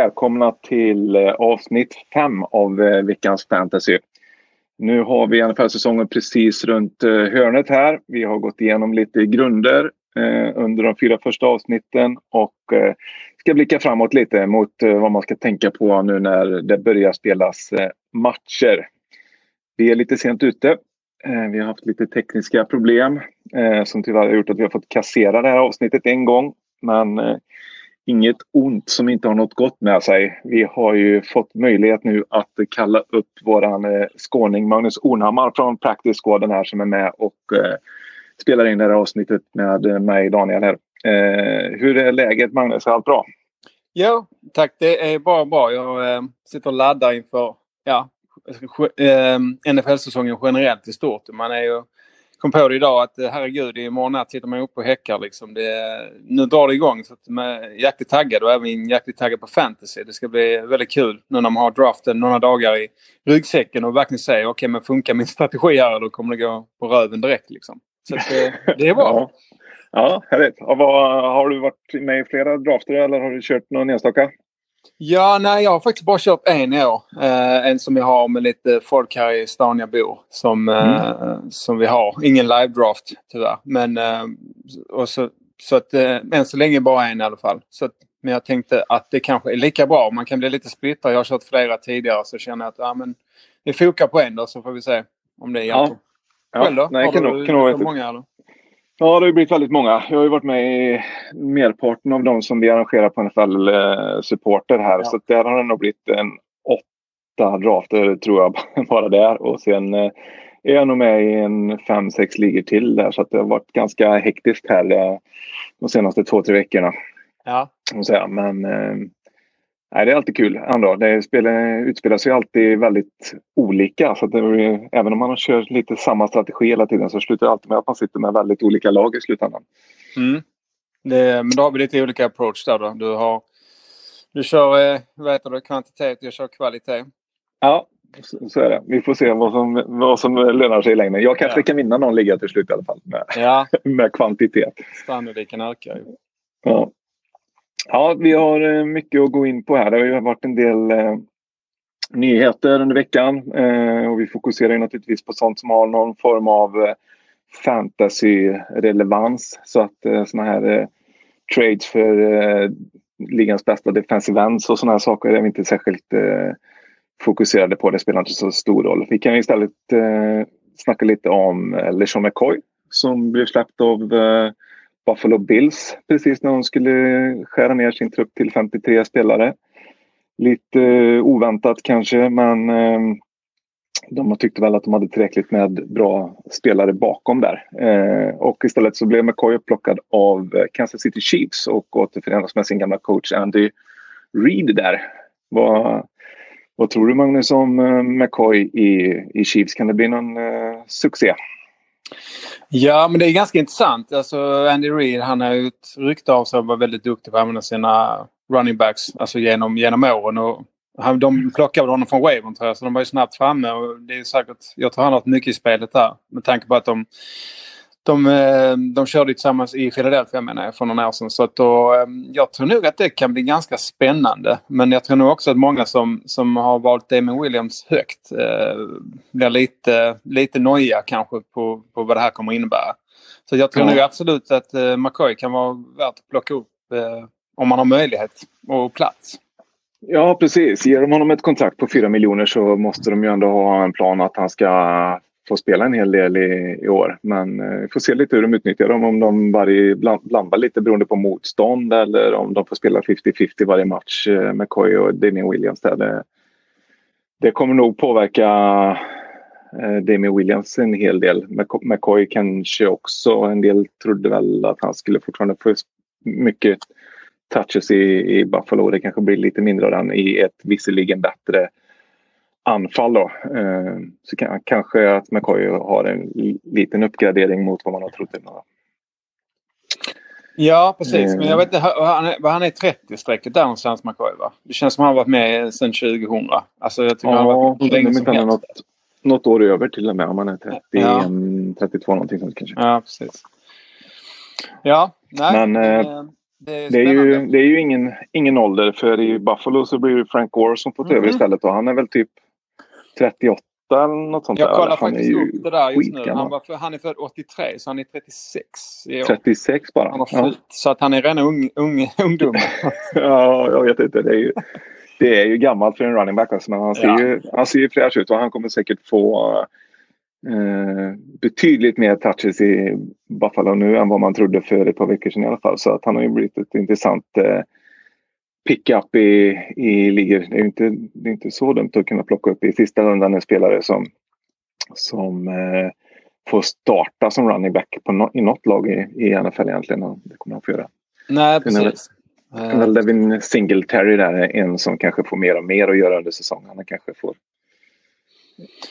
Välkomna till eh, avsnitt 5 av eh, veckans fantasy. Nu har vi NFL-säsongen precis runt eh, hörnet här. Vi har gått igenom lite grunder under de fyra första avsnitten och ska blicka framåt lite mot vad man ska tänka på nu när det börjar spelas matcher. Vi är lite sent ute. Vi har haft lite tekniska problem som tyvärr har gjort att vi har fått kassera det här avsnittet en gång. Men inget ont som inte har något gott med sig. Vi har ju fått möjlighet nu att kalla upp våran eh, skåning Magnus Ornhammar från Practice Squaden här som är med och eh, spelar in det här avsnittet med mig Daniel här. Eh, hur är läget Magnus? Är allt bra? Jo, tack. Det är bara bra. Jag sitter och laddar inför ja, NFL-säsongen generellt i stort. Man är ju kom på det idag att eh, herregud, imorgon natt sitter man uppe och häckar liksom. Det, nu drar det igång så att man är jäkligt taggad och även jäkligt taggad på fantasy. Det ska bli väldigt kul nu när man har draften några dagar i ryggsäcken och verkligen säger okej okay, men funkar min strategi här då kommer det gå på röven direkt liksom. Så det, eh, det är bra. ja. Ja, härligt. Och vad, har du varit med i flera drafter eller har du kört någon enstaka? Ja, nej, jag har faktiskt bara kört en i år. Eh, en som jag har med lite folk här i stan jag bor. Som, eh, mm. som vi har. Ingen live-draft tyvärr. Men, eh, och så, så att, eh, än så länge bara en i alla fall. Så att, men jag tänkte att det kanske är lika bra. Man kan bli lite splittrad. Jag har kört flera tidigare så känner jag att ja, men, vi fokar på en då så får vi se om det hjälper. Ja. Själv då? Nej, har kan du, kan du, många eller? Ja, det har blivit väldigt många. Jag har ju varit med i merparten av de som vi arrangerar på NFL Supporter här. Ja. Så där har det nog blivit en åtta drafter tror jag bara där. Och sen eh, är jag nog med i en fem, sex ligor till där. Så det har varit ganska hektiskt här eh, de senaste två, tre veckorna. Ja. Men eh, Nej, det är alltid kul ändå. Det spelar, utspelar sig alltid väldigt olika. Så det, även om man kör lite samma strategi hela tiden så slutar det alltid med att man sitter med väldigt olika lag i slutändan. Mm. Det, men då har vi lite olika approach där då. Du, har, du kör eh, vad heter det, kvantitet, jag kör kvalitet. Ja, så är det. Vi får se vad som, vad som lönar sig i längden. Jag kanske ja. kan vinna någon liga till slut i alla fall med, ja. med kvantitet. Sannolikheten ökar ju. Ja. Ja, vi har eh, mycket att gå in på här. Det har ju varit en del eh, nyheter under veckan eh, och vi fokuserar naturligtvis på sånt som har någon form av eh, fantasy-relevans. Så att eh, såna här eh, trades för eh, ligans bästa defensive ends och såna här saker är vi inte särskilt eh, fokuserade på. Det spelar inte så stor roll. Vi kan istället eh, snacka lite om eh, LeSean McCoy som blev släppt av eh, Buffalo Bills precis när de skulle skära ner sin trupp till 53 spelare. Lite eh, oväntat kanske men ehm, de tyckte väl att de hade tillräckligt med bra spelare bakom där. Eh, och istället så blev McCoy upplockad av eh, Kansas City Chiefs och återförenas med sin gamla coach Andy Reid där. Vad, vad tror du Magnus om McCoy i, i Chiefs? Kan det bli någon eh, succé? Ja, men det är ganska intressant. Alltså Andy Reid han har ju ett rykte av sig att vara väldigt duktig på att använda sina running backs alltså genom, genom åren. Och han, de plockade honom från Wavern tror jag, så de var ju snabbt framme. Och det är säkert, jag tror han har haft mycket i spelet där. Med tanke på att de de, eh, de körde tillsammans i Philadelphia menar jag för några år sedan. Så att då, eh, jag tror nog att det kan bli ganska spännande. Men jag tror nog också att många som, som har valt Damon Williams högt eh, blir lite, lite nojiga kanske på, på vad det här kommer innebära. Så jag tror ja. nog absolut att eh, McCoy kan vara värt att plocka upp eh, om man har möjlighet och plats. Ja precis. Ger de honom ett kontrakt på 4 miljoner så måste de ju ändå ha en plan att han ska få spela en hel del i, i år. Men eh, vi får se lite hur de utnyttjar dem. Om de varje, bland, blandar lite beroende på motstånd eller om de får spela 50-50 varje match eh, med och Damien Williams. Där. Det, det kommer nog påverka eh, Damien Williams en hel del. McCoy kanske också. En del trodde väl att han skulle fortfarande få mycket touches i, i Buffalo. Det kanske blir lite mindre av den i ett visserligen bättre anfall då. Eh, så kanske att McCoy har en liten uppgradering mot vad man har trott innan. Ja precis, men jag vet inte, han är, han är 30-strecket där någonstans McCoy va? Det känns som han har varit med sedan 2000. Alltså jag tycker ja, han har varit hur länge som helst. Något, något år över till och med om han är 30, ja. 32 någonting sånt kanske. Ja precis. Ja, nej. Men, eh, Det är, det är, ju, det är ju ingen, ingen ålder för i Buffalo så blir det Frank Gore som får ta över mm. istället och han är väl typ 38 eller något sånt Jag kollar faktiskt upp det där just nu. Han, var, han är född 83 så han är 36 i år. 36 bara? Han har ja. Så att han är redan ung, ung, ungdom. ja, jag vet inte. Det är ju, det är ju gammalt för en running back alltså, men han ser, ja. ju, han ser ju fräsch ut och han kommer säkert få eh, betydligt mer touches i Buffalo nu än vad man trodde för ett par veckor sedan i alla fall. Så att han har ju blivit ett intressant eh, pick-up i, i ligor. Det är inte, det är inte så dumt att kunna plocka upp i sista rundan en spelare som, som eh, får starta som running back på no, i något lag i, i NFL egentligen. Det kommer han få göra. Nej, precis. Sen väl Devin Singletary där är en som kanske får mer och mer att göra under säsongen. Han kanske får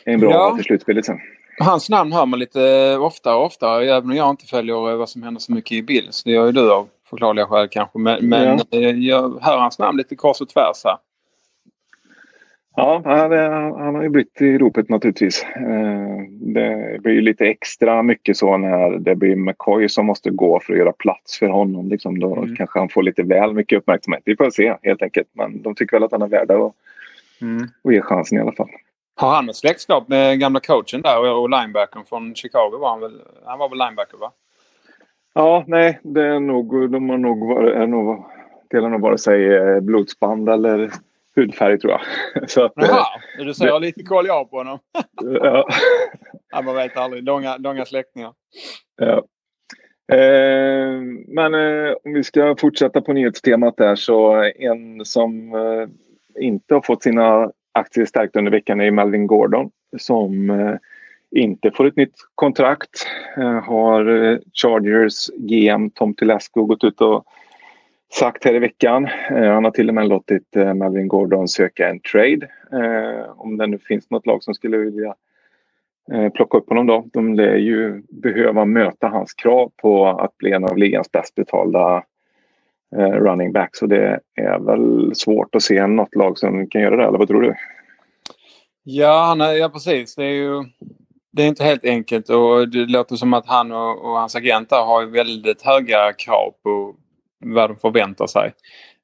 en bra ja. till slutspelet sen. Hans namn hör man lite oftare och oftare även om jag inte följer vad som händer så mycket i Bills. Det gör ju du av förklarliga skäl kanske. Men, men ja. jag hör hans namn lite kors och tvärs här. Ja, han, har ju blivit i ropet naturligtvis. Eh, det blir ju lite extra mycket så när det blir McCoy som måste gå för att göra plats för honom. Liksom då mm. kanske han får lite väl mycket uppmärksamhet. Vi får se helt enkelt. Men de tycker väl att han är värd att, mm. att ge chansen i alla fall. Har han något släktskap med gamla coachen där och linebackern från Chicago? Var han, väl, han var väl linebacker va? Ja, nej, det är nog, de har nog varit, är nog, delar nog vare sig eh, blodsband eller hudfärg tror jag. Så att, Jaha, eh, du säger det... lite koll jag på honom. ja. ja. Man vet aldrig. Långa, långa släktingar. Ja. Eh, men eh, om vi ska fortsätta på nyhetstemat där så en som eh, inte har fått sina aktier stärkta under veckan är Melvin Gordon som eh, inte får ett nytt kontrakt. Eh, har eh, Chargers GM Tom Telesco gått ut och sagt här i veckan. Eh, han har till och med låtit Melvin Gordon söka en trade. Om det nu finns något lag som skulle vilja plocka upp honom då. De lär ju behöva möta hans krav på att bli en av ligans bäst betalda running backs. Så det är väl svårt att se något lag som kan göra det, eller vad tror du? Ja, nej, ja precis. Det är ju det är inte helt enkelt och det låter som att han och, och hans agent har väldigt höga krav på vad de förväntar sig.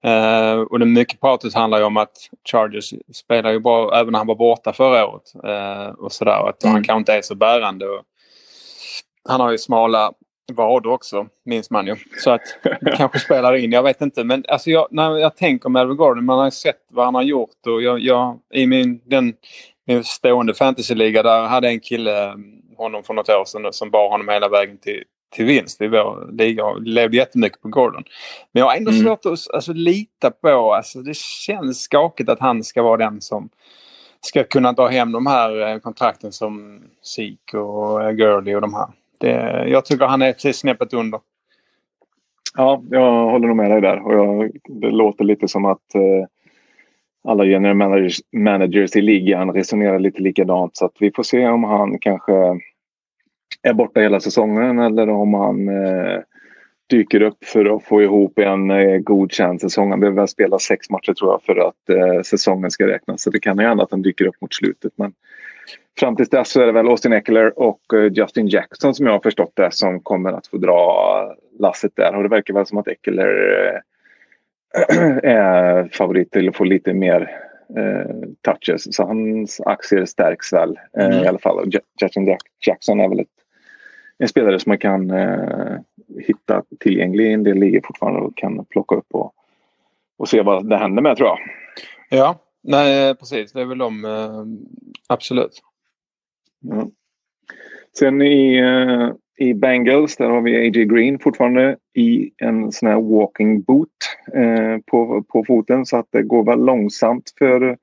Uh, och det mycket pratet handlar ju om att Chargers spelar ju bra även när han var borta förra året. Uh, och sådär. Att mm. han kanske inte är så bärande. Och han har ju smala vader också, minns man ju. Så att det kanske spelar in, jag vet inte. Men alltså jag, när jag tänker Melvin Gordon, man har sett vad han har gjort och jag, jag i min, den min stående fantasyliga där hade en kille mm, honom för något år sedan som bar honom hela vägen till, till vinst i vår liga. Jag levde jättemycket på Gordon. Men jag har ändå mm. svårt att alltså, lita på, alltså, det känns skakigt att han ska vara den som ska kunna ta hem de här eh, kontrakten som Sik och eh, Gurley och de här. Det, jag tycker han är precis snäppet under. Ja, jag håller nog med dig där. Och jag, det låter lite som att eh, alla general managers, managers i ligan resonerar lite likadant. Så att vi får se om han kanske är borta hela säsongen eller om han eh, dyker upp för att få ihop en eh, godkänd säsong. Han behöver spela sex matcher tror jag för att eh, säsongen ska räknas. Så det kan ju hända att han dyker upp mot slutet. Men fram tills dess så är det väl Austin Eckler och eh, Justin Jackson som jag har förstått det som kommer att få dra lasset där. Och det verkar väl som att Eckler eh, är favorit till att få lite mer eh, touches. Så hans aktier stärks väl eh, mm. i alla fall. Justin Jackson är väl ett, en spelare som man kan eh, hitta tillgänglig i en del ligor fortfarande och kan plocka upp och, och se vad det händer med tror jag. Ja, nej precis. Det är väl de. Eh, absolut. Ja. Sen i eh, i Bengals, där har vi A.J. Green fortfarande i en sån här walking boot eh, på, på foten så att det går väl långsamt för,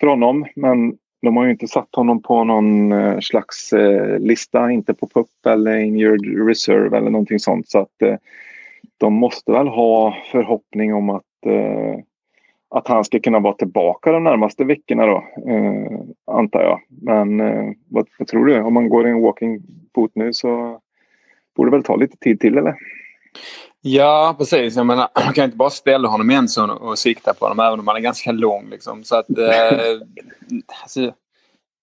för honom. Men de har ju inte satt honom på någon eh, slags eh, lista, inte på PUP eller injured reserve eller någonting sånt. Så att eh, de måste väl ha förhoppning om att eh, att han ska kunna vara tillbaka de närmaste veckorna då, eh, antar jag. Men eh, vad, vad, tror du? Om man går i en walking boot nu så borde det väl ta lite tid till eller? Ja precis, jag menar man kan inte bara ställa honom i en sån och sikta på honom även om han är ganska lång liksom. Så att eh, alltså,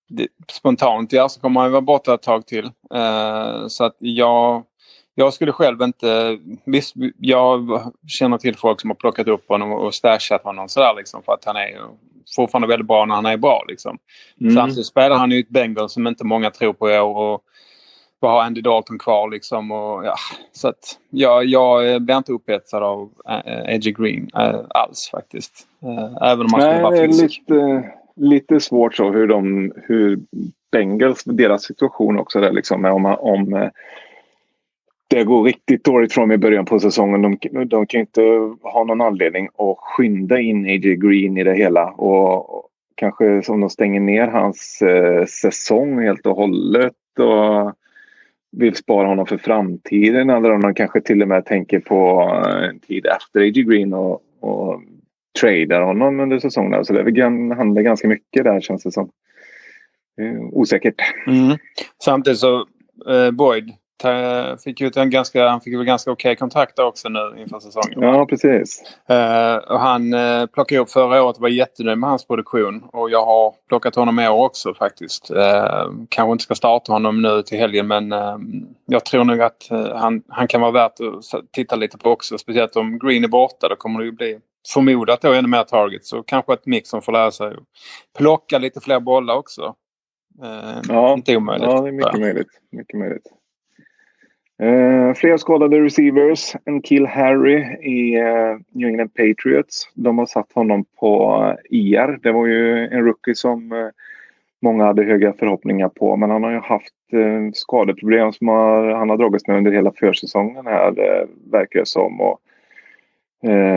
det, spontant ja så kommer han vara borta ett tag till. Eh, så att jag jag skulle själv inte... Visst, jag känner till folk som har plockat upp honom och stashat honom sådär liksom för att han är fortfarande väldigt bra när han är bra. Liksom. Mm. Samtidigt spelar han ju ett Bengal som inte många tror på i år. Och bara ha Andy Dalton kvar liksom. Och, ja, så att ja, jag blir inte upphetsad av Edgy Green äh, alls faktiskt. Även om man Nej, vara fysisk. Lite, lite svårt så hur de... Hur Bengals, deras situation också där liksom. Om, om det går riktigt dåligt dem i början på säsongen. De, de kan inte ha någon anledning att skynda in AJ Green i det hela. Och kanske som de stänger ner hans eh, säsong helt och hållet. Och vill spara honom för framtiden. Eller om de kanske till och med tänker på eh, en tid efter AJ Green och, och tradar honom under säsongen. Så det handlar ganska mycket där känns det som. Eh, osäkert. Mm. Samtidigt så eh, Boyd Fick ut en ganska, han fick väl ganska okej okay kontakt också nu inför säsongen. Ja, precis. Uh, och han uh, plockade upp förra året och var jättenöjd med hans produktion. Och jag har plockat honom i år också faktiskt. Uh, kanske inte ska starta honom nu till helgen men uh, jag tror nog att han, han kan vara värt att titta lite på också. Speciellt om Green är borta då kommer det ju bli förmodat då ännu mer targets. Så kanske ett mix som får lära sig att plocka lite fler bollar också. ja, inte omöjligt. Ja, det är mycket möjligt. Mycket möjligt. Uh, fler skadade receivers. En kill Harry i uh, New England Patriots. De har satt honom på eh, uh, IR. Det var ju en rookie som uh, många hade höga förhoppningar på. Men han har ju haft uh, skadeproblem som har, han har dragits med under hela försäsongen här uh, verkar det som. Och,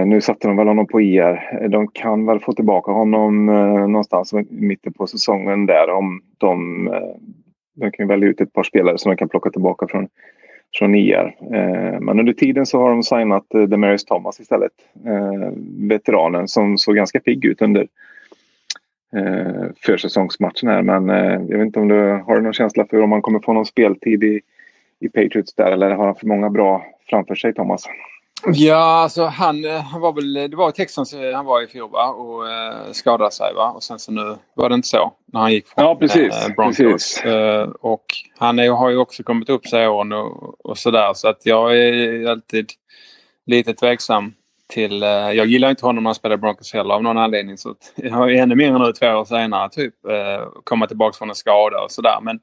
nu satte de väl honom på IR. De kan väl få tillbaka honom någonstans i mitten på säsongen där om de, de kan välja ut ett par spelare som de kan plocka tillbaka från från IR. Eh, men under tiden så har de signat eh, Demarius Thomas istället. Eh, veteranen som såg ganska pigg ut under försäsongsmatchen här. Men jag vet inte om du har någon känsla för om han kommer få någon speltid i, i Patriots där eller har han för många bra framför sig Thomas? Ja, alltså han, eh, han var väl, det var i Texans eh, han var i fjol va? och eh, skadade sig va? Och sen så nu var det inte så när han gick från ja, precis, eh, Broncos. Precis. Eh, och han är, har ju också kommit upp sig i åren och, och sådär så att jag är alltid lite tveksam till... Eh, jag gillar inte honom när han spelar Broncos heller av någon anledning så jag har ju ännu mer nu två år senare typ komma tillbaka från en skada och sådär men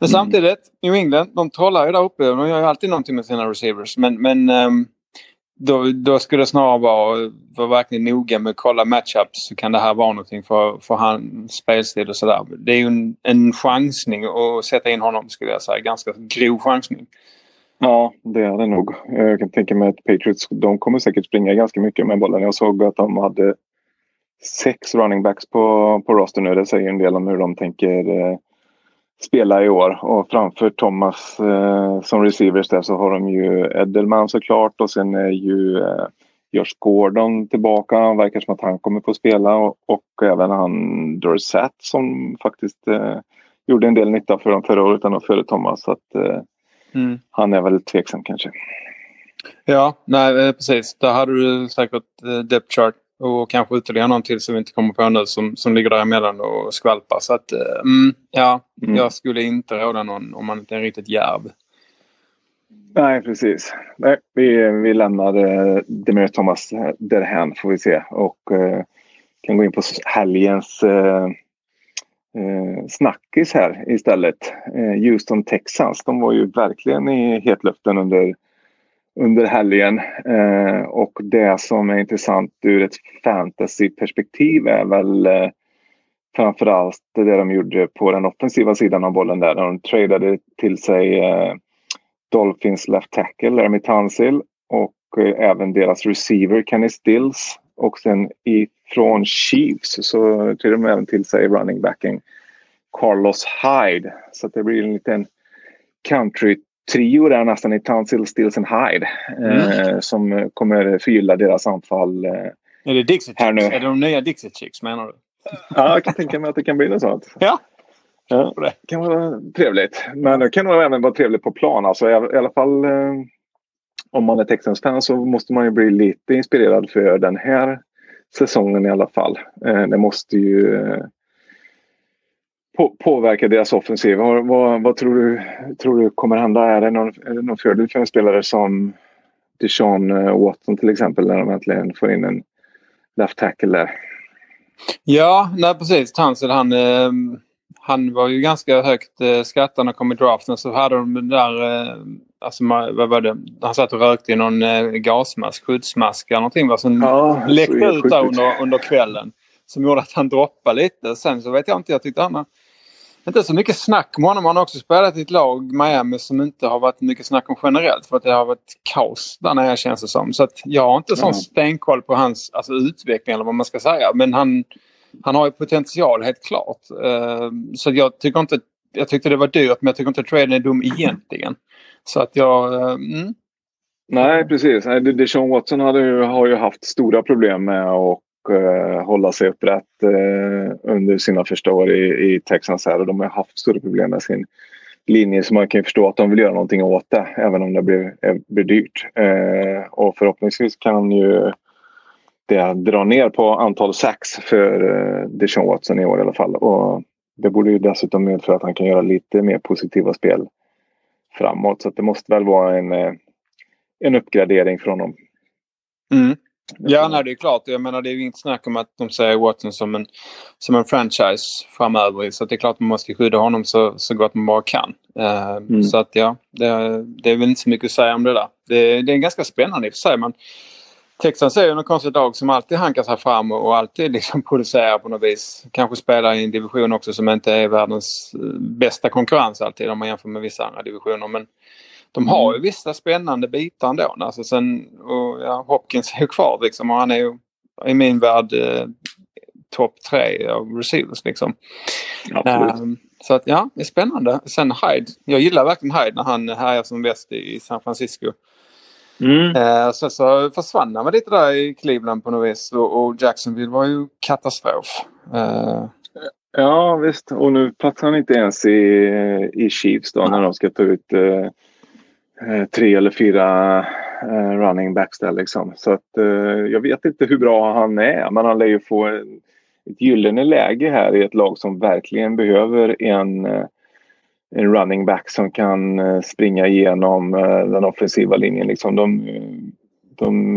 men mm. samtidigt, New England, de trollar ju där uppe. De gör ju alltid någonting med sina receivers. Men, men um, då, då skulle det snarare vara, vara verkligen noga med att kolla matchups så kan det här vara någonting för, för hans spelstil och sådär. Det är ju en, en chansning att sätta in honom skulle jag säga. Ganska grov chansning. Ja, det är det nog. Jag kan tänka mig att Patriots de kommer säkert springa ganska mycket med bollen. Jag såg att de hade sex running backs på, på roster nu. Det säger en del om hur de tänker eh, spela i år. Och framför Thomas eh, som receivers där så har de ju Edelman såklart och sen är ju eh, Josh Gordon tillbaka. Han verkar som att han kommer få spela och, och även han Dorsett som faktiskt eh, gjorde en del nytta för dem förra året och före Thomas. Så att, eh, mm. Han är väl tveksam kanske. Ja, nej eh, precis. Där hade du säkert eh, depth chart och kanske ytterligare någon till som vi inte kommer på nu som, som ligger däremellan och skvalpar. Så att eh, mm, ja, mm. jag skulle inte råda någon om man inte är riktigt järv. Nej, precis. Nej, vi, vi lämnar eh, Demir Thomas därhän får vi se och eh, kan gå in på helgens eh, eh, snackis här istället. Eh, Houston Texans, de var ju verkligen i hetluften under under helgen. Eh, och det som är intressant ur ett fantasyperspektiv är väl eh, framförallt det de gjorde på den offensiva sidan av bollen där. De tradade till sig eh, Dolphins left tackle Laramie Tansil och eh, även deras receiver Kenny Stills. Och sen ifrån Chiefs så tradade de även till sig running backen Carlos Hyde. Så det blir en liten country trio där nästan i Tansil, Stills and Hyde. Mm. Eh, som kommer förgylla deras anfall. Eh, är det Dixie Chicks? Nu. Är det de nya Dixie Chicks menar du? ja, jag kan tänka mig att det kan bli något sånt. Ja. Ja, det kan vara trevligt. Men det kan nog även vara trevligt på plan. Alltså, i, i alla fall eh, om man är Texans-fan så måste man ju bli lite inspirerad för den här säsongen i alla fall. Eh, det måste ju eh, på, påverka deras offensiv. Vad, vad, vad, tror, du, tror du kommer hända? Är det någon, är det någon fördel för en spelare som Deshaun eh, Watson till exempel när de äntligen får in en left tackle där? Ja, nej precis. Tansel han, eh, han var ju ganska högt eh, skattad när han kom i draften. Så hade de där, eh, alltså vad var det? Han satt och rökte i någon eh, gasmask, skyddsmask eller någonting. Som ja, läckte ut där under, under kvällen. Som gjorde att han droppade lite. Sen så vet jag inte, jag tyckte han inte så mycket snack om honom. Han har också spelat i ett lag, Miami, som inte har varit mycket snack om generellt. För att det har varit kaos där nere känns det som. Så att jag har inte sån mm. stenkoll på hans alltså, utveckling eller vad man ska säga. Men han, han har ju potential helt klart. Uh, så jag tycker inte... Jag tyckte det var dyrt men jag tycker inte traden är dum egentligen. Så att jag... Uh, mm. Nej precis. Deshaun Watson hade har ju haft stora problem med att eh, hålla sig upprätt eh, under sina första år i, i Texans här och de har haft stora problem med sin linje så man kan ju förstå att de vill göra någonting åt det även om det blir, eh, blir dyrt. Eh, och förhoppningsvis kan ju det dra ner på antal sax för eh, Deshaun Watson i år i alla fall. Och det borde ju dessutom medföra att han kan göra lite mer positiva spel framåt. Så det måste väl vara en, eh, en uppgradering från honom. Mm. Ja, nej, det är klart. Jag menar, det är ju inget snack om att de ser Watson som en, som en franchise framöver. Så det är klart att man måste skydda honom så, så gott man bara kan. Uh, mm. Så att ja, det, det, är väl inte så mycket att säga om det där. Det, det är ganska spännande i och för sig. Man, Texans är ju någon konstig dag som alltid hankar sig fram och, och alltid liksom producerar på något vis. Kanske spelar i en division också som inte är världens eh, bästa konkurrens alltid om man jämför med vissa andra divisioner. Men de har ju mm. vissa spännande bitar ändå. Alltså sen, och, ja, Hopkins är ju kvar liksom och han är ju i min värld eh, topp tre av receivers liksom. Um, så att ja, det är spännande. Sen Hyde. Jag gillar verkligen Hyde när han härjar som bäst i San Francisco. Mm. Uh, så, så försvann han lite där i Cleveland på något vis och, och Jacksonville var ju katastrof. Uh, ja visst och nu platsar han inte ens i, i Chiefs då när de ska ta ut Eh, Eh, tre eller fyra eh, running backs där liksom. Så att eh, jag vet inte hur bra han är men han lär ju få ett gyllene läge här i ett lag som verkligen behöver en, en running back som kan springa igenom den offensiva linjen. Liksom de, de,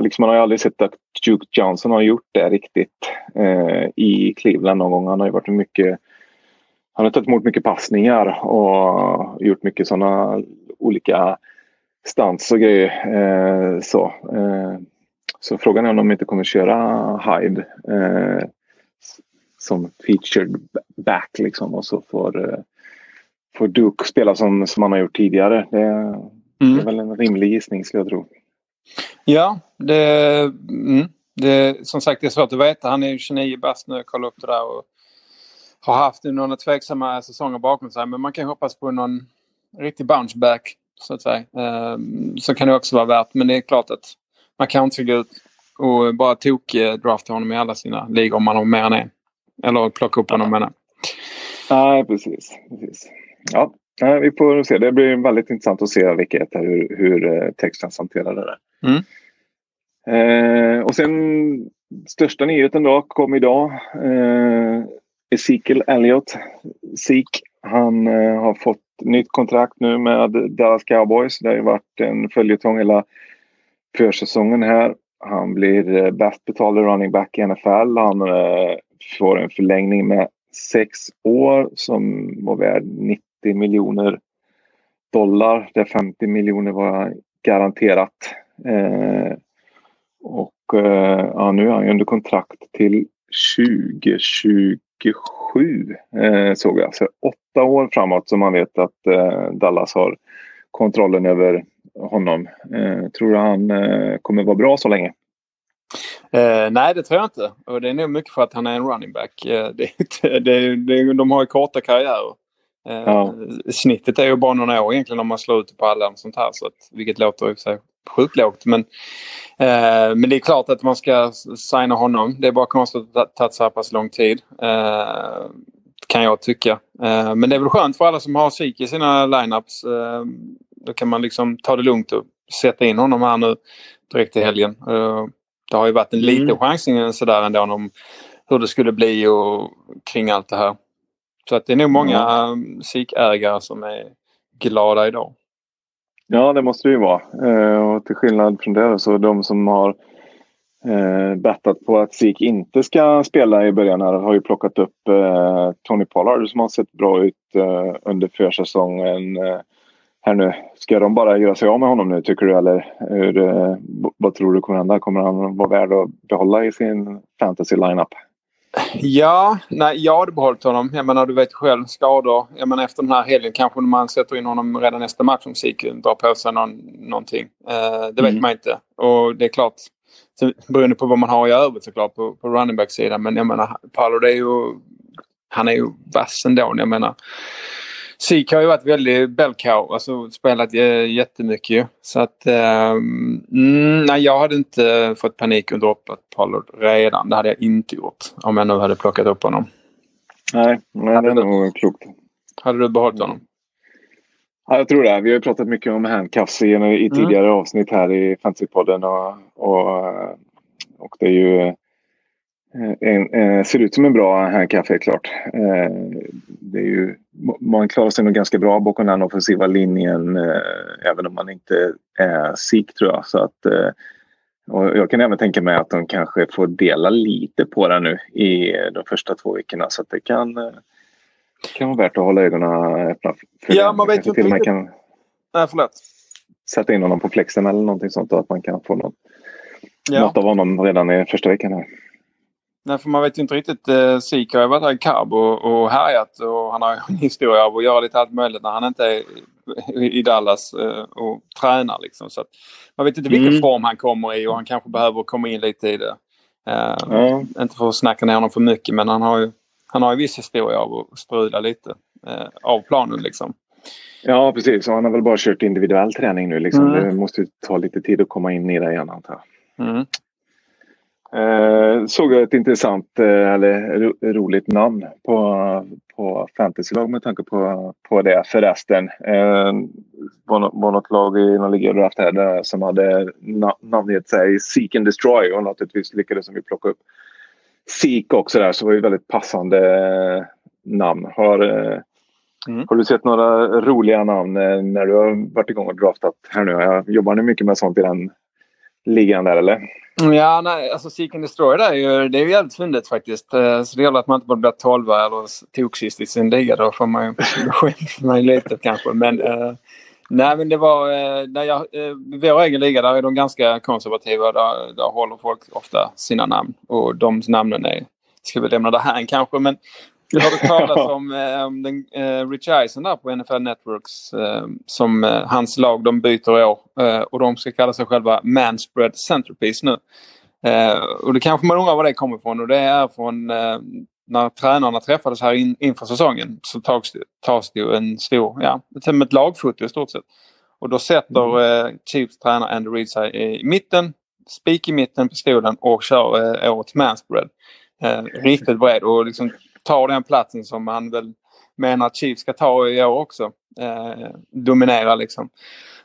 liksom man har ju aldrig sett att Duke Johnson har gjort det riktigt eh, i Cleveland någon gång. Han har ju varit mycket han har tagit emot mycket passningar och gjort mycket sådana olika stans och grejer. Eh, så. Eh, så frågan är om de inte kommer köra Hyde eh, som featured back liksom och så får, eh, får Duke spela som, som han har gjort tidigare. Det, mm. det är väl en rimlig gissning skulle jag tro. Ja, det, mm, det som sagt det är svårt att veta. Han är ju 29 bast nu, jag kollade upp det där. Och har haft några tveksamma säsonger bakom sig. Men man kan hoppas på någon riktig bounce back så att säga. Ehm, så kan det också vara värt. Men det är klart att man kan inte gå ut och bara tok-drafta honom i alla sina ligor om man har mer än en. Eller plocka upp honom menar Nej, precis. precis. Ja, vi får se. Det blir väldigt intressant att se vilket, hur, hur eh, Texans hanterar det där. Mm. Eh, och sen största nyheten då kom idag. Eh, Ezekiel Elliott, Zeke, han eh, har fått nytt kontrakt nu med Dallas Cowboys. Det har ju varit en följetong hela försäsongen här. Han blir eh, bäst betalda running back i NFL. Han eh, får en förlängning med sex år som var värd 90 miljoner dollar. Där 50 miljoner var garanterat. Eh, och eh, ja, nu är han under kontrakt till 2020. 2027 eh, såg jag. Så åtta år framåt som man vet att eh, Dallas har kontrollen över honom. Eh, tror du han eh, kommer vara bra så länge? Eh, nej, det tror jag inte. Och det är nog mycket för att han är en running back. Eh, det, det, det, de har ju korta karriärer. Ja. Snittet är ju bara några år egentligen om man slår ut på alla sånt här. Så att, vilket låter i sig sjukt lågt. Men, eh, men det är klart att man ska signa honom. Det är bara konstigt att det tagit så här pass lång tid. Eh, kan jag tycka. Eh, men det är väl skönt för alla som har psyk i sina lineups. Eh, då kan man liksom ta det lugnt och sätta in honom här nu direkt i helgen. Eh, det har ju varit en liten mm. chansning sådär ändå om hur det skulle bli och kring allt det här. Så att det är nog många mm. SIK-ägare som är glada idag. Ja, det måste det ju vara. Eh, och till skillnad från det så de som har eh, bettat på att SIK inte ska spela i början här har ju plockat upp eh, Tony Pollard som har sett bra ut eh, under försäsongen. Eh, här nu. Ska de bara göra sig av med honom nu tycker du eller hur, eh, vad tror du kommer hända? Kommer han vara värd att behålla i sin fantasy lineup? Ja, nej, jag hade behållit honom. Jag menar, du vet själv skador. Jag menar, efter den här helgen kanske man sätter in honom redan nästa match om Siku drar på sig någon, någonting. Eh, det vet mm. man inte. Och det är klart, beroende på vad man har i övrigt såklart på, på running back-sidan. Men jag menar, Paolo det är ju... Han är ju vass ändå. Jag menar, Sik har ju varit väldigt bellcow, alltså spelat jättemycket Så att um, nej, jag hade inte fått panik och droppat Pollard redan. Det hade jag inte gjort om jag nu hade plockat upp honom. Nej, nej det är nog klokt. Hade du behållit honom? Ja, jag tror det. Vi har ju pratat mycket om handcuffs i, i tidigare mm. avsnitt här i Fantasypodden. Och, och, och det är ju Eh, en, en, ser ut som en bra handcuff helt klart. Eh, det är ju, man klarar sig nog ganska bra bakom den offensiva linjen eh, även om man inte är sik tror jag. Så att, och jag kan även tänka mig att de kanske får dela lite på den nu i de första två veckorna så att det kan, kan vara värt att hålla ögonen öppna. För ja, man vet ju inte riktigt. Kan Nej, förlåt. Sätta in honom på flexen eller någonting sånt och att man kan få något, ja. något av honom redan i första veckan. Här. Nej, för man vet ju inte riktigt. Eh, Sik har ju varit här i Cabo och, och härjat och han har en historia av att göra lite allt möjligt när han inte är i Dallas eh, och tränar. Liksom. Så man vet inte vilken mm. form han kommer i och han kanske behöver komma in lite i det. Eh, mm. Inte för att snacka ner honom för mycket men han har ju, han har ju viss historia av att strula lite eh, av planen liksom. Ja precis, och han har väl bara kört individuell träning nu. Liksom. Mm. Det måste ta lite tid att komma in i det igen antar jag. Mm. Eh, såg jag ett intressant eh, eller ro, roligt namn på, på fantasylag med tanke på, på det förresten. Eh, var, var något lag i någon liga draft här där, som hade na, namngett sig Seek and Destroy och naturligtvis lyckades vi plocka upp Seek också där så var det väldigt passande eh, namn. Har, eh, mm. har du sett några roliga namn eh, när du har varit igång och draftat här nu? Jag jobbar ni mycket med sånt i den ligan där eller? Ja, nej, alltså Seek and Destroy där är ju, det är ju jävligt fyndigt faktiskt. Eh, så det gäller att man inte bara blir 12 eller toksist i sin liga. Då får man ju lite kanske. Men, uh, nej, men det var... Uh, när jag, uh, vår egen liga där är de ganska konservativa. Där, där håller folk ofta sina namn. Och de namnen är... Ska vi lämna det här kanske. Men jag har hört talas om eh, den, eh, Rich Eisen där på NFL Networks. Eh, som eh, hans lag de byter år. Eh, och de ska kalla sig själva Manspread Centerpiece nu. Eh, och det kanske man undrar var det kommer ifrån. Och det är från eh, när tränarna träffades här in, inför säsongen. Så tas tas det ju en stor, ja, som ett lagfoto i stort sett. Och då sätter mm. Chiefs tränare Andy Reid sig i mitten. Spik i mitten på stolen och kör eh, årets manspread. Eh, riktigt bred och liksom tar den platsen som han väl menar att Chiefs ska ta i år också. Eh, dominera liksom.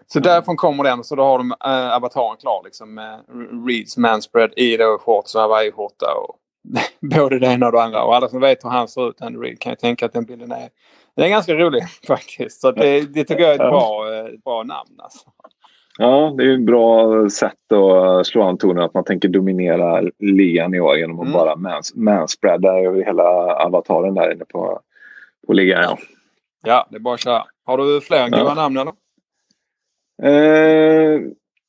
Så mm. därifrån kommer den. Så då har de äh, avataren klar liksom med Reeds manspread i då shorts och Hawaii-skjorta. Och både det ena och det andra. Och alla som vet hur han ser ut, Andy Reid, kan ju tänka att den bilden är, den är ganska rolig faktiskt. Så det, det tycker jag är ett bra, ett bra namn. Alltså. Ja, det är ett bra sätt att slå an tonen att man tänker dominera ligan i år genom att mm. bara mans, manspreada över hela avataren där inne på, på ligan. Ja. ja, det är bara att köra. Har du fler ja. namn eller? Eh,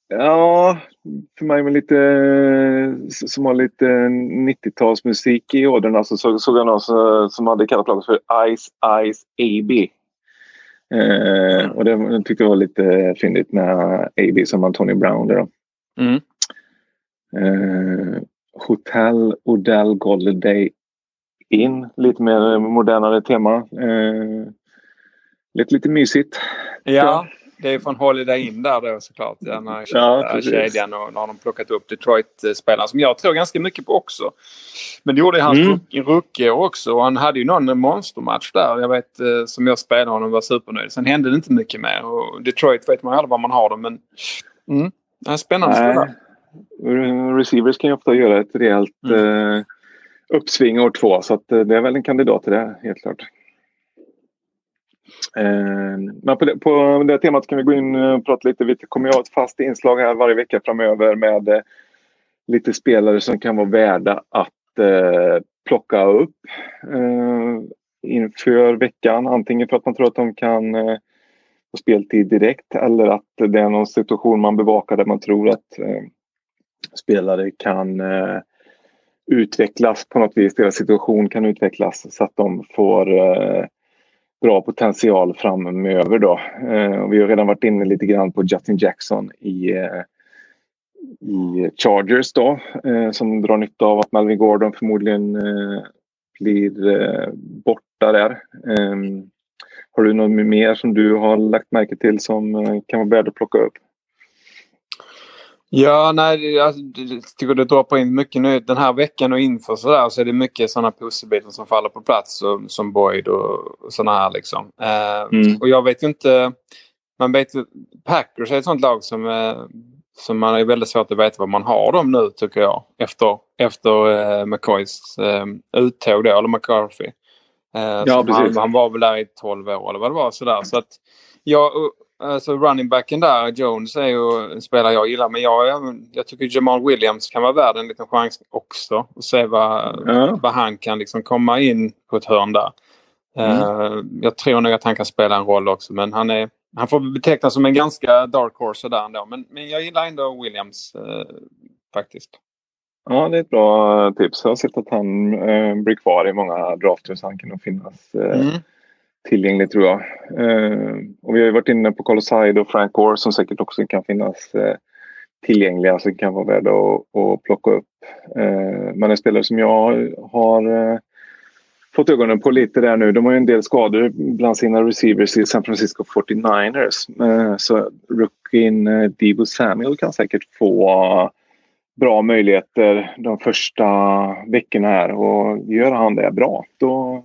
ja, för mig med lite som har lite 90-talsmusik i ådrorna så såg, såg jag någon som, som hade kallat laget för Ice Ice AB. Eh, och det, det tyckte jag var lite fyndigt med AB som Antonio Brown. Där mm. eh, Hotel Odell Golden In, lite mer modernare tema. Eh, lite, lite mysigt. Ja, det är från Holiday In där då såklart. Den här ja, kedjan och nu har de plockat upp Detroit-spelaren som jag tror ganska mycket på också. Men det gjorde hans mm. rookie också och han hade ju någon monstermatch där. Jag vet eh, som jag spelade honom var supernöjd. Sen hände det inte mycket mer och Detroit vet man ju aldrig var man har dem men mm, det är spännande spelare. Receivers kan ju ofta göra ett rejält mm. eh, uppsving år två så att, eh, det är väl en kandidat till det helt klart. Eh, men på det, på det temat kan vi gå in eh, och prata lite. Vi kommer att ha ett fast inslag här varje vecka framöver med eh, lite spelare som kan vara värda att plocka upp inför veckan. Antingen för att man tror att de kan få speltid direkt eller att det är någon situation man bevakar där man tror att spelare kan utvecklas på något vis. Deras situation kan utvecklas så att de får eh, bra potential framöver. Då. Eh, vi har redan varit inne lite grann på Justin Jackson i, eh, i Chargers då, eh, som drar nytta av att Melvin Gordon förmodligen eh, blir eh, borta där. Ehm, har du något mer som du har lagt märke till som eh, kan vara värt att plocka upp? Ja, nej, jag tycker du droppar in mycket nu. Den här veckan och inför så, där, så är det mycket sådana pusselbitar som faller på plats som, som Boyd och sådana här liksom. Eh, mm. Och jag vet inte. Man vet Packers är ett sånt lag som, eh, som man är väldigt svårt att veta vad man har dem nu tycker jag. Efter, efter eh, McCoys eh, uttåg då, eller McCarthy. Eh, ja, han, han, var väl där i 12 år eller vad det var. Sådär. Så att jag, alltså running backen där, Jones, är ju en spelare jag gillar. Men jag, jag tycker Jamal Williams kan vara värd en liten chans också. Och se vad, ja. vad han kan liksom komma in på ett hörn där. Mm. Uh, jag tror nog att han kan spela en roll också. Men han, är, han får betecknas som en ganska dark horse där ändå. Men, men jag gillar ändå Williams uh, faktiskt. Ja, det är ett bra tips. Jag har sett att han uh, blir kvar i många drafter så han kan nog finnas mm tillgänglig tror jag. Eh, och vi har ju varit inne på Coloside och Frank Gore som säkert också kan finnas eh, tillgängliga som kan vara värda att, att plocka upp. Eh, men en spelare som jag har eh, fått ögonen på lite där nu. De har ju en del skador bland sina receivers i San Francisco 49ers. Eh, så rookien eh, Debo Samuel kan säkert få eh, bra möjligheter de första veckorna här och gör han det bra då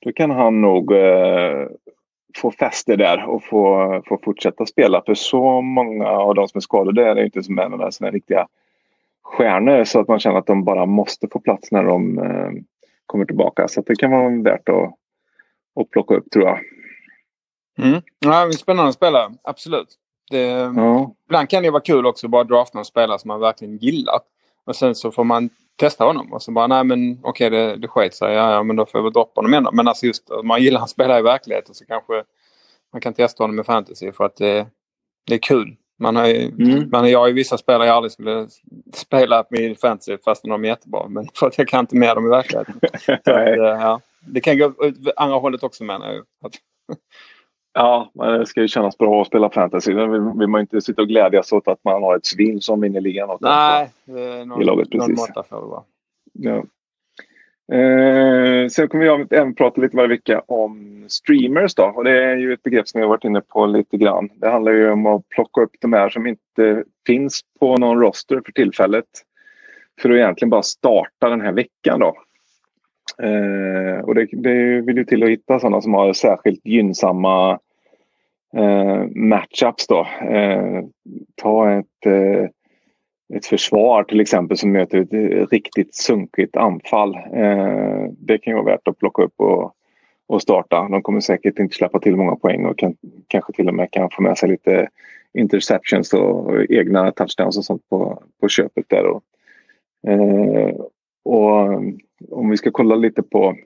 då kan han nog eh, få fäste där och få, få fortsätta spela. För så många av de som är skadade är det inte som är några sådana riktiga stjärnor så att man känner att de bara måste få plats när de eh, kommer tillbaka. Så det kan vara värt att, att plocka upp tror jag. Mm. Ja, spännande spelare, absolut. Det, ja. Ibland kan det vara kul också att bara drafta en spelare som man verkligen gillar. Och sen så får man testa honom. Och så bara, nej men okej okay, det, det sket sig. Ja, ja, men då får jag väl droppa honom igen. Men alltså just man gillar att spela i verkligheten så kanske man kan testa honom med fantasy för att det, det är kul. Man har ju, mm. man, jag har ju vissa spelare jag aldrig skulle spela med fantasy fast de är jättebra. Men för att jag kan inte med dem i verkligheten. att, ja, det kan gå åt andra hållet också menar jag. Ja, det ska ju kännas bra att spela fantasy. Då vill, man inte sitta och glädjas åt att man har ett svin som vinner ligan. Nej, någon, i laget, precis. någon måtta får det vara. Ja. Eh, sen kommer vi även prata lite varje vecka om streamers. Då. Och det är ju ett begrepp som vi har varit inne på lite grann. Det handlar ju om att plocka upp de här som inte finns på någon roster för tillfället. För att egentligen bara starta den här veckan. Då. Eh, och det, det vill ju till att hitta sådana som har särskilt gynnsamma eh, matchups. Då. Eh, ta ett, eh, ett försvar till exempel som möter ett eh, riktigt sunkigt anfall. Eh, det kan ju vara värt att plocka upp och, och starta. De kommer säkert inte släppa till många poäng och kan, kanske till och med kan få med sig lite interceptions och egna touchdowns och sånt på, på köpet där. Och, eh, och om vi ska kolla lite på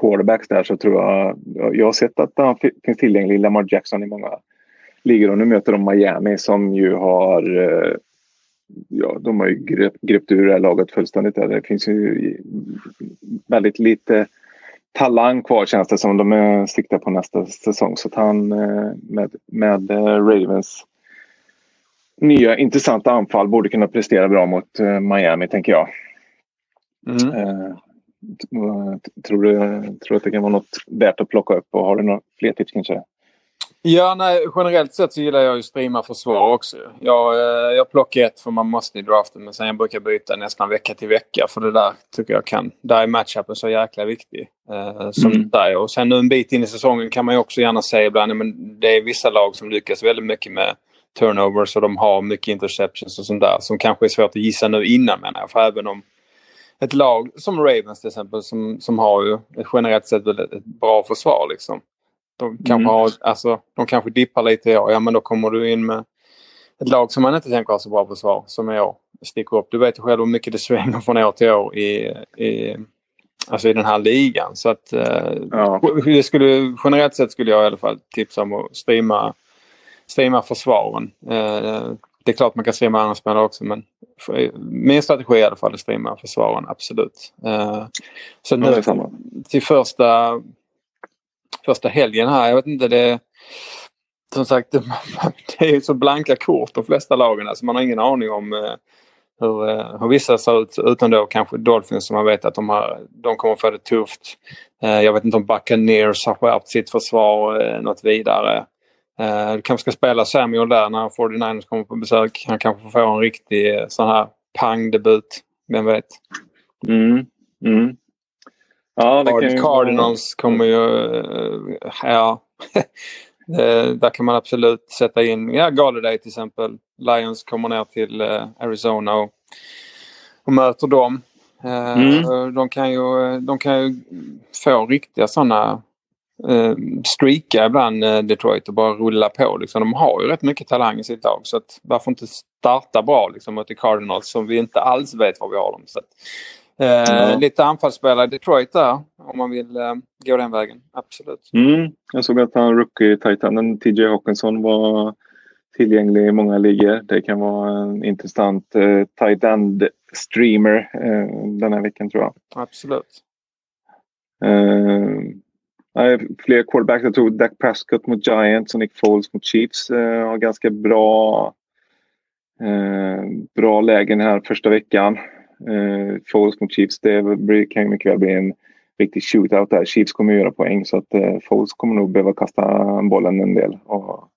quarterbacks där så tror jag, jag har sett att han finns tillgänglig Lamar Jackson i många ligor och nu möter de Miami som ju har eh, Ja, de har ju gröpt, gröpt ur det här laget fullständigt. Det finns ju väldigt lite talang kvar känns det som. De eh, siktar på nästa säsong. Så att han eh, med, med Ravens nya intressanta anfall borde kunna prestera bra mot Miami tänker jag. Mm. Eh, tror, du, tror att det kan vara något värt att plocka upp och har du några fler tips kanske? Ja, nej, generellt sett så gillar jag ju streama försvar också. Jag, eh, jag plockar ett för man måste i draften men sen jag brukar byta nästan vecka till vecka för det där tycker jag kan. Där är matchupen så jäkla viktig. Eh, som mm. där. Och sen nu en bit in i säsongen kan man ju också gärna säga ibland men det är vissa lag som lyckas väldigt mycket med turnovers och de har mycket interceptions och sånt där som kanske är svårt att gissa nu innan menar jag. För även om ett lag som Ravens till exempel som, som har ju generellt sett ett bra försvar. Liksom. De kanske, Mm. har, alltså, de kanske dippar lite i år. Ja, men då kommer du in med ett lag som man inte tänker ha så bra försvar som i år. Sticker upp. Du vet ju själv hur mycket det svänger från år till år i, i, alltså i den här ligan. Så att eh, Ja. det skulle, generellt sett skulle jag i alla fall tipsa om att streama, streama försvaren. Eh, det är klart man kan streama andra spelare också men min strategi är i alla fall att streama försvaren, absolut. Eh, så nu till första, första helgen här, jag vet inte det som sagt, det, det är ju så blanka kort de flesta lagen. Alltså man har ingen aning om eh, hur, eh, hur vissa ser ut. Utan då kanske Dolphins som man vet att de, har, de kommer få det tufft. Jag vet inte om Buccaneers har skärpt sitt försvar något vidare. Eh, du kanske ska spela Samuel där när 49ers kommer på besök. Han kanske får en riktig eh, sån här pangdebut. Vem vet? Mm. Mm. Ja, det kan ju Cardinals kommer ju... eh, Ja. Där kan man absolut sätta in ja, Galladay till exempel. Lions kommer ner till Arizona och, och möter dem. Mm. de, kan ju, de kan ju få riktiga sådana eh, streaka ibland eh, Detroit och bara rulla på. Liksom. De har ju rätt mycket talang i sitt lag så att varför inte starta bra liksom, mot Cardinals som vi inte alls vet var vi har dem. Så att, eh, Ja. Lite anfallsspelare i Detroit där om man vill eh, gå den vägen. Absolut. Mm. Jag såg att han rookie-titanen TJ Hawkinson var tillgänglig i många ligor. Det kan vara en intressant eh, tight end-streamer eh, den här veckan tror jag. Absolut. Eh, nej, fler quarterbacks. Jag tror Dak Prescott mot Giants och Nick Foles mot Chiefs eh, har ganska bra, eh, bra lägen här första veckan. Eh, Foles mot Chiefs, det blir- kan ju mycket väl bli en riktig shootout där. Chiefs kommer att göra poäng så att eh, Foles kommer nog behöva kasta bollen en del. Och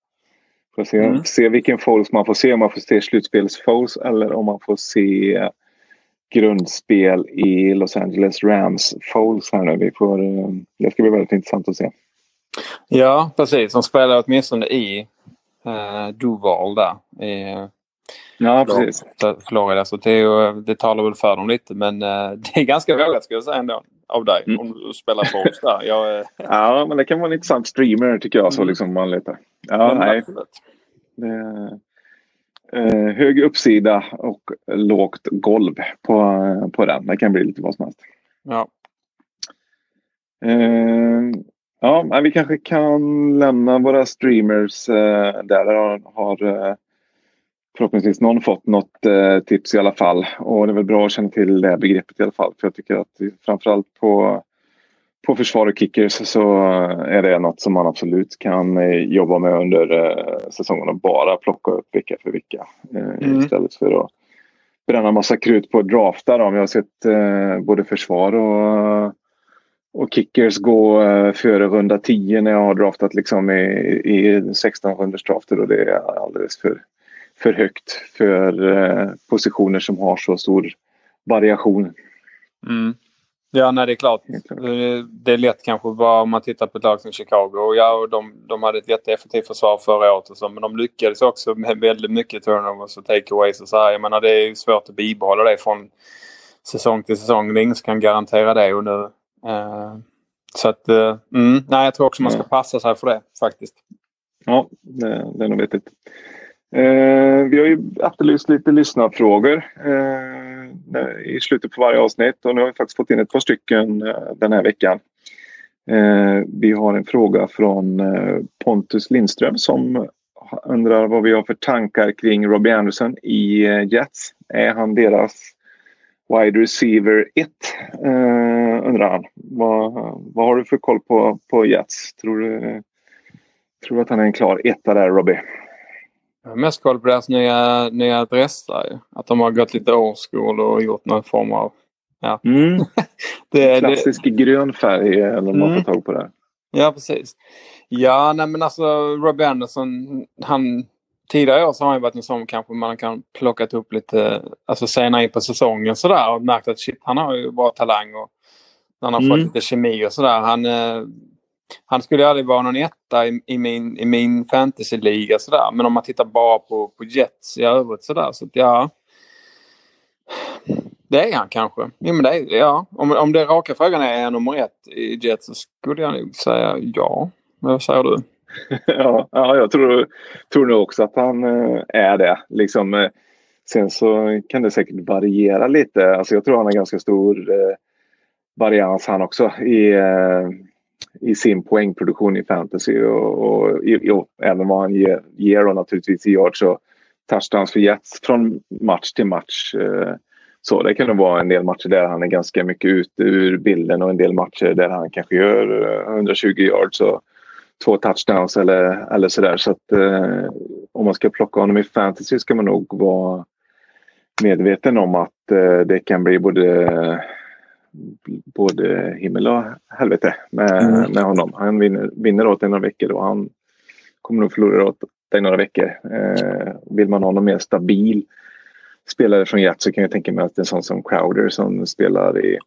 får se, Mm. se vilken Foles man får se. Om man får se slutspels-Foles eller om man får se grundspel i Los Angeles Rams Foles här nu. Vi får, eh, det ska bli väldigt intressant att se. Ja, precis. De spelar åtminstone i eh, Duval där. I, Ja, precis. Florida. Så det, är ju, det talar väl för dem lite. Men eh, det är ganska vågat ska jag säga ändå. Av dig. Mm. Om du spelar Foles där. Jag, eh, Ja, men det kan vara en intressant streamer tycker jag. Så Mm. liksom man letar. Ja, men nej. absolut. Det eh, hög uppsida och lågt golv på, på den. Det kan bli lite vad som helst. Ja. Eh, ja, men vi kanske kan lämna våra streamers eh, där. Har, har eh, förhoppningsvis någon fått något eh, tips i alla fall. Och det är väl bra att känna till det begreppet i alla fall. För jag tycker att framförallt på, på försvar och kickers så är det något som man absolut kan eh, jobba med under eh, säsongen och bara plocka upp vecka för vecka. Eh, Mm. Istället för att bränna massa krut på att drafta dem. Jag har sett både försvar och och kickers gå före runda 10 när jag har draftat liksom i, i 16 runders drafter och det är alldeles för, för högt för positioner som har så stor variation. Mm. Ja, nej det är klart. Det är lätt kanske bara om man tittar på ett lag som Chicago. Ja, och de, de hade ett jätteeffektivt försvar förra året och så, men de lyckades också med väldigt mycket turnovers och takeaways och så här. Jag menar det är ju svårt att bibehålla det från säsong till säsong. Det är ingen som kan garantera det och nu. Eh, så att, eh, mm, nej jag tror också man ska passa sig för det faktiskt. Ja, det, det är nog vettigt. Eh, vi har ju efterlyst lite lyssnarfrågor eh, i slutet på varje avsnitt och nu har vi faktiskt fått in ett par stycken eh, den här veckan. Eh, vi har en fråga från eh, Pontus Lindström som undrar vad vi har för tankar kring Robbie Anderson i eh, Jets. Är han deras wide receiver 1? Eh, undrar han. Vad, vad har du för koll på, på Jets? Tror du, tror du att han är en klar etta där, Robbie? Mest koll på deras nya, nya dressar. Att de har gått lite old school och gjort någon form av... Mm. Det, det, Klassisk grön färg eller man Mm. får tag på det. Ja, precis. Ja, nej men alltså Robbie Anderson, han... Tidigare år så har han ju varit en sån kanske man kan plockat upp lite alltså senare in på säsongen sådär och märkt att shit, han har ju bra talang och han har Mm. fått lite kemi och sådär. Han, eh, han skulle ju aldrig vara någon etta i, i min, i min fantasyliga sådär. Men om man tittar bara på, på Jets i övrigt sådär så att ja. Det är han kanske. Ja, men det är, ja. Om, om det raka frågan är, är han nummer ett i Jets så skulle jag nog säga ja. Vad säger du? ja, ja, jag tror, tror nog också att han eh, är det. Liksom, eh, sen så kan det säkert variera lite. Alltså jag tror han har ganska stor eh, varians han också i, eh, i sin poängproduktion i fantasy och, och, och även vad han ger, ger och naturligtvis i yards och touchdowns för Jets från match till match. Eh, så det kan nog vara en del matcher där han är ganska mycket ute ur bilden och en del matcher där han kanske gör eh, 120 yards och två touchdowns eller, eller sådär. Så att eh, om man ska plocka honom i fantasy ska man nog vara medveten om att eh, det kan bli både både himmel och helvete med, mm. med honom. Han vinner, vinner åt dig några veckor och han kommer nog förlora åt dig några veckor. Eh, vill man ha någon mer stabil spelare från Jets så kan jag tänka mig att en sån som Crowder som spelar i,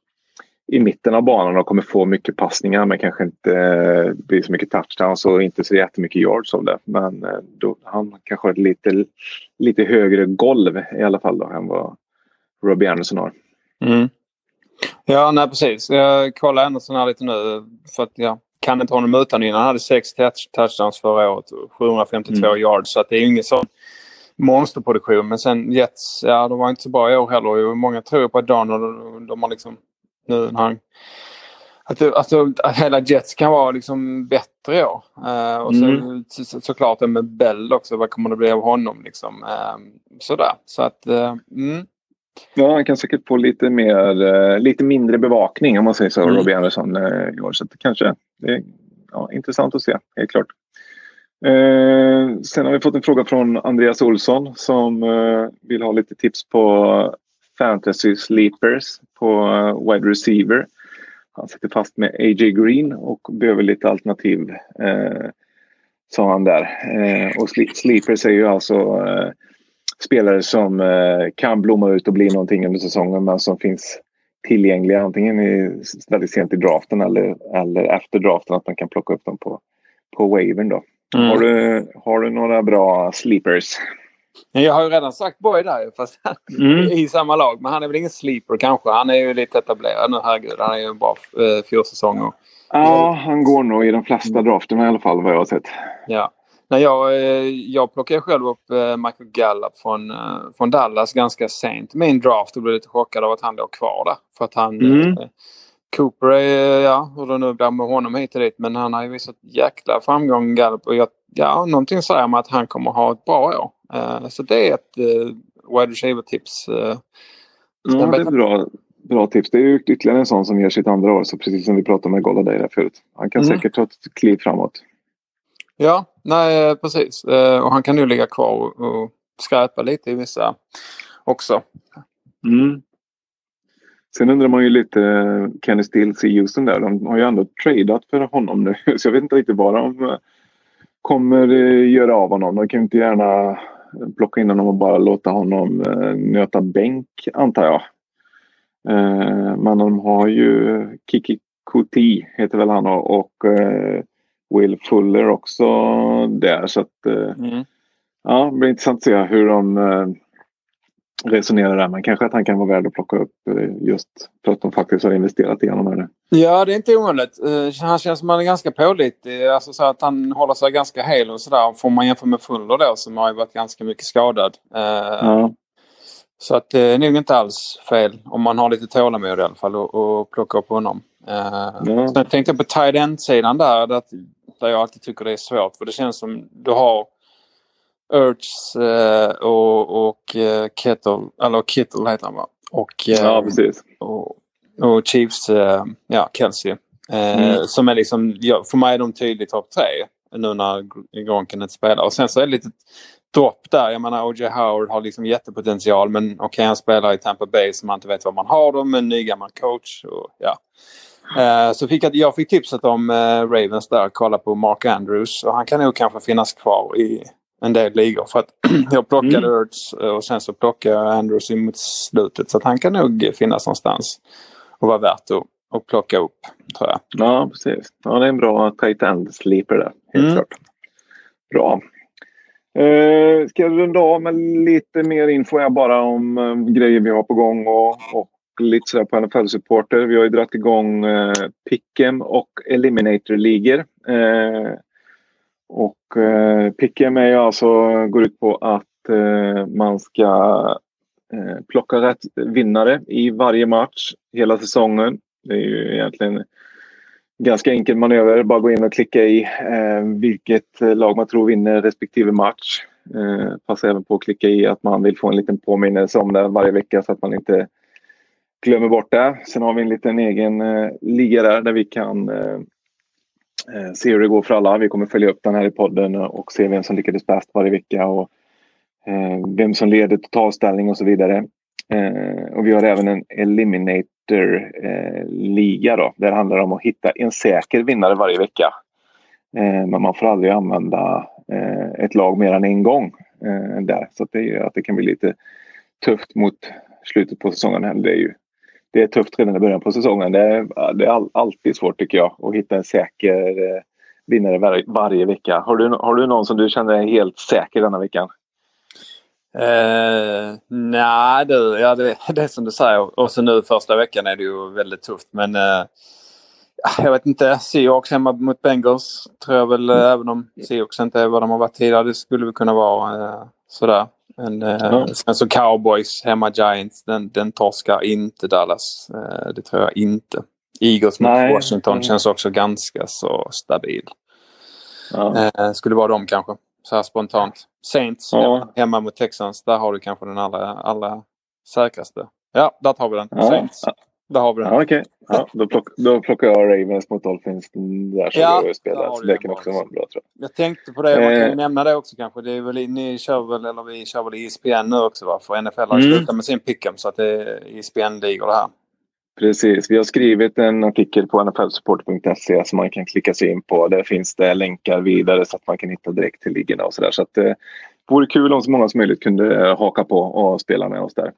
i mitten av banan och kommer få mycket passningar men kanske inte eh, blir så mycket touchdowns och inte så jättemycket yards av det. Men eh, då, han kanske har ett lite, lite högre golv i alla fall då, än vad Robbie Anderson har. Mm. Ja, nej precis. Jag kollar Anderson här lite nu för att jag kan inte honom utan innan. Han hade sex touchdowns förra året och 752 mm. yards. Så att det är ingen sån monsterproduktion. Men sen Jets, ja de var inte så bra i år heller. Många tror på att Donald, de har liksom nu när han att, att, att hela Jets kan vara liksom bättre i år. Uh, och mm. så, såklart det med Bell också. Vad kommer det bli av honom? Liksom. Uh, sådär. Så att, uh, mm. Ja, han kan säkert få lite, mer, lite mindre bevakning om man säger så, mm. Robbie Anderson i år. Så det kanske det är ja, intressant att se, helt klart. Eh, sen har vi fått en fråga från Andreas Olsson som eh, vill ha lite tips på fantasy sleepers på uh, wide receiver. Han sitter fast med A.J. Green och behöver lite alternativ. Eh, sa han där. Eh, och sleepers är ju alltså eh, spelare som eh, kan blomma ut och bli någonting under säsongen men som finns tillgängliga antingen i, väldigt sent i draften eller, eller efter draften. Att man kan plocka upp dem på, på wavern då. Mm. Har, du, har du några bra sleepers? Jag har ju redan sagt Boy där fast mm. i samma lag. Men han är väl ingen sleeper kanske. Han är ju lite etablerad nu. Herregud, han är ju en bra eh, fjolsäsong. Ja, han går nog i de flesta mm. drafterna i alla fall vad jag har sett. Ja. Nej, jag, eh, jag plockade själv upp eh, Michael Gallup från, eh, från Dallas ganska sent i min draft och blev lite chockad av att han låg kvar där. För att han... Mm. Cooper är, ja, hur det nu blir med honom hit och dit. Men han har ju visat jäkla framgång Gallup. Och jag, ja, någonting säger mig att han kommer ha ett bra år. Uh, så det är ett uh, wide receiver-tips. Uh, ja, det är bra, bra tips. Det är ju ytterligare en sån som ger sitt andra år. Så precis som vi pratade med Golladay där förut. Han kan mm. säkert ta ett kliv framåt. Ja, nej eh, precis. Eh, och han kan nu ligga kvar och, och skräpa lite i vissa också. Mm. Sen undrar man ju lite eh, Kenny Stills i Houston där. De har ju ändå tradeat för honom nu. Så jag vet inte riktigt vad de kommer göra av honom. De kan ju inte gärna plocka in honom och bara låta honom nöta bänk antar jag. Men de har ju Kiki Kuti heter väl han och Will Fuller också där. Så att, mm. ja, det blir intressant att se hur de resonera där. Men kanske att han kan vara värd att plocka upp eh, just för att de faktiskt har investerat i honom. Här. Ja, det är inte ovanligt. Eh, han känns som han är ganska pålitlig. Alltså så att han håller sig ganska hel och sådär. Får man jämföra med Fuller då som har varit ganska mycket skadad. Eh, ja. Så att det är nog inte alls fel om man har lite tålamod i alla fall och, och plocka upp honom. Ja. Sen tänkte jag på tight end-sidan där, där jag alltid tycker det är svårt. För det känns som du har Ertz eh, och, och eh, Kettle, eller Kittle heter han va? Och, eh, ja, precis. Och, och Chiefs, eh, ja, Kelsey. Eh, mm. Som är liksom, ja, för mig är de tydligt topp tre. Nu när Gronken inte spelar. Och sen så är det lite dropp där. Jag menar O.J. Howard har liksom jättepotential men okej okay, han spelar i Tampa Bay så man inte vet vad man har dem. En ny gammal coach. Och, ja. Uh, så fick jag, jag fick tipset om uh, Ravens där, kolla på Mark Andrews och han kan nog kanske finnas kvar i, en del ligor. För att jag plockade mm. Ertz och sen så plockade jag Andrews mot slutet. Så att han kan nog finnas någonstans och vara värt att, att plocka upp. Tror jag. Ja, precis. Ja, det är en bra tight end sleeper där. Helt mm. klart. Bra. Eh, ska jag runda av med lite mer info bara om um, grejer vi har på gång och, och lite sådär på NFL-supporter. Vi har ju dragit igång eh, Pick'em och Eliminator-ligor. Eh, och eh, Pick'em är ju alltså, går ut på att eh, man ska eh, plocka rätt vinnare i varje match hela säsongen. Det är ju egentligen ganska enkel manöver. Bara gå in och klicka i eh, vilket lag man tror vinner respektive match. Eh, passa även på att klicka i att man vill få en liten påminnelse om det varje vecka så att man inte glömmer bort det. Sen har vi en liten egen eh, liga där, där vi kan eh, eh, se hur det går för alla. Vi kommer följa upp den här i podden och se vem som lyckades bäst varje vecka och eh, vem som leder totalställning och så vidare. Eh, och vi har även en Eliminator-liga eh, då. Där det handlar om att hitta en säker vinnare varje vecka. Eh, men man får aldrig använda eh, ett lag mer än en gång eh, där. Så det gör att det kan bli lite tufft mot slutet på säsongen. Det är ju det är tufft redan i början på säsongen. Det är, det är alltid svårt tycker jag att hitta en säker vinnare var, varje vecka. Har du, har du någon som du känner är helt säker denna veckan? Uh, Nej du, ja, det, det är som du säger. Och så nu första veckan är det ju väldigt tufft. Men uh, jag vet inte. Seahawks hemma mot Bengals tror jag väl, mm. även om Seahawks inte är vad de har varit tidigare. Det skulle väl kunna vara uh, sådär. Men, mm. Sen så Cowboys hemma Giants, den, den torskar inte Dallas. det tror jag inte. Eagles mot Nej. Washington känns också ganska så stabil. Ja. skulle vara de kanske så här spontant. Saints ja. hemma mot Texans. Där har du kanske den allra, allra säkraste. Ja, där tar vi den. Ja. Saints. Där har vi den. Ja, okay. ja, då, plock, då plockar jag Ravens mot Dolphins där som ja, du spelar. Så det kan också vara bra tror jag. Jag tänkte på det, man kan ju eh. nämna det också kanske. Det är väl, ni kör väl, eller vi kör väl ESPN nu också va? För NFL har mm. slutat med sin pick'em så att det är ESPN-ligor det här. Precis, vi har skrivit en artikel på nflsupport.se som man kan klicka sig in på. Där finns det länkar vidare så att man kan hitta direkt till ligorna och sådär. Så att eh, det vore kul om så många som möjligt kunde eh, haka på och spela med oss där.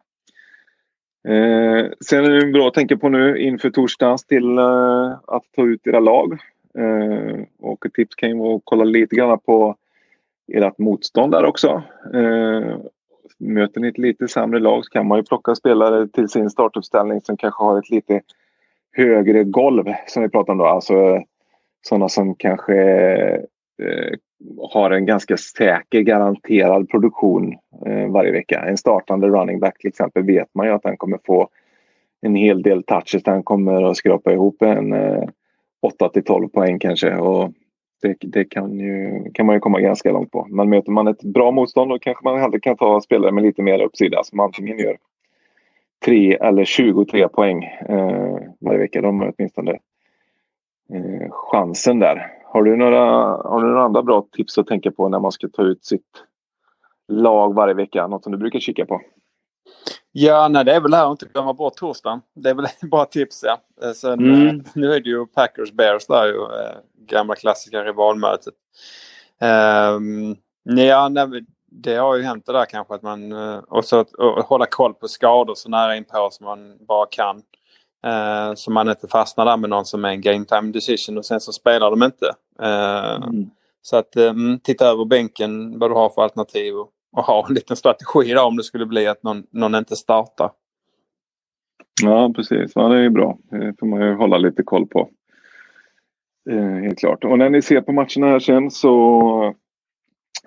Eh, sen är det bra att tänka på nu inför torsdagens till eh, att ta ut era lag. Eh, och ett tips kan ju vara att kolla lite grann på ert motstånd där också. Eh, möter ni ett lite sämre lag så kan man ju plocka spelare till sin startuppställning som kanske har ett lite högre golv som vi pratar om då. Alltså eh, sådana som kanske eh, har en ganska säker garanterad produktion eh, varje vecka. En startande running back till exempel vet man ju att han kommer få en hel del touches. Han kommer att skrapa ihop en eh, 8 till 12 poäng kanske. Och det, det kan, ju, kan man ju komma ganska långt på. Men möter man ett bra motstånd då kanske man hellre kan ta spelare med lite mer uppsida som antingen gör 3 eller 23 poäng eh, varje vecka. De har åtminstone eh, chansen där. Har du, några, har du några andra bra tips att tänka på när man ska ta ut sitt lag varje vecka? Något som du brukar kika på? Ja, nej, det är väl här att inte glömma bort torsdagen. Det är väl bra tips. Ja. Eh, sen, mm. Nu är det ju Packers Bears där ju gamla klassiska rivalmötet. Um, ja, nej, det har ju hänt det där kanske att man... Eh, och så att och hålla koll på skador så nära inpå som man bara kan. Uh, så man inte fastnar där med någon som är en game time decision och sen så spelar de inte. Uh, mm. Så att um, titta över bänken vad du har för alternativ och, och ha en liten strategi där om det skulle bli att någon, någon inte startar. Ja precis, ja, det är bra. Det får man ju hålla lite koll på. Eh, helt klart. Och när ni ser på matcherna här sen så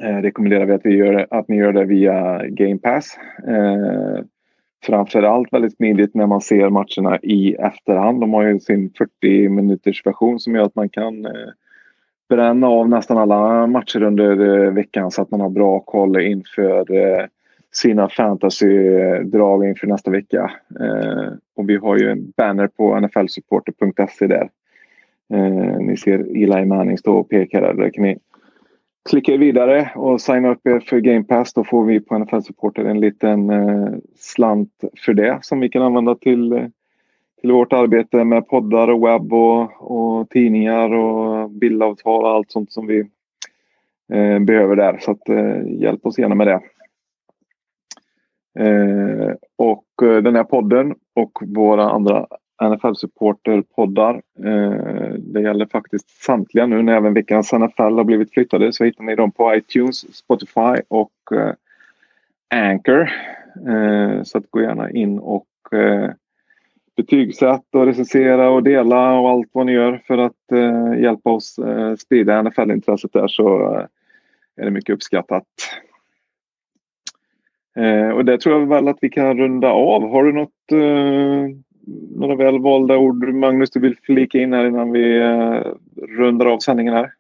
eh, rekommenderar vi att, vi gör, att ni gör det via Game Pass. Eh, framförallt väldigt smidigt när man ser matcherna i efterhand. De har ju sin 40 minuters version som gör att man kan eh, bränna av nästan alla matcher under eh, veckan så att man har bra koll inför eh, sina fantasy-drag inför nästa vecka. Och vi har ju en banner på nflsupporter.se där ni ser Eli Manning stå och peka där. Där kan ni klicka vidare och signa upp er för Game Pass. Då får vi på NFL Supporter en liten eh, slant för det som vi kan använda till, eh, till vårt arbete med poddar och webb och, och tidningar och bildavtal och allt sånt som vi eh, behöver där. Så att, eh, hjälp oss gärna med det. Eh, och eh, den här podden och våra andra NFL-supporterpoddar. Eh, det gäller faktiskt samtliga nu när även veckans NFL har blivit flyttade så hittar ni dem på iTunes, Spotify och eh, Anchor. Eh, så att gå gärna in och betygsätt och recensera och dela och allt vad ni gör för att hjälpa oss sprida NFL-intresset där så är det mycket uppskattat. Och det tror jag väl att vi kan runda av. Har du något, några välvalda ord Magnus du vill flika in här innan vi eh, rundar av sändningen här?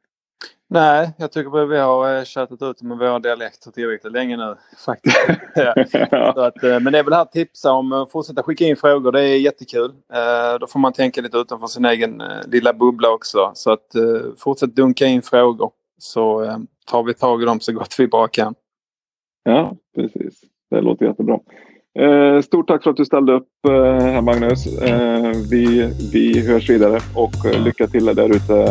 Nej, jag tycker att vi har eh, tjatat ut med våra dialekter tillräckligt länge nu. faktiskt. att, eh, men det är väl här att tipsa om att fortsätta skicka in frågor. Det är jättekul. Eh, då får man tänka lite utanför sin egen lilla bubbla också. Så att fortsätt dunka in frågor så tar vi tag i dem så gott vi bara kan. Ja, precis. Det låter jättebra. Eh, stort tack för att du ställde upp eh, här Magnus. Eh, vi, vi hörs vidare och lycka till där ute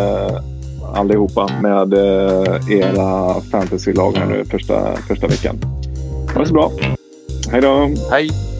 allihopa med eh, era fantasylag här nu första, första veckan. Ha det så bra. Hej då! Hej!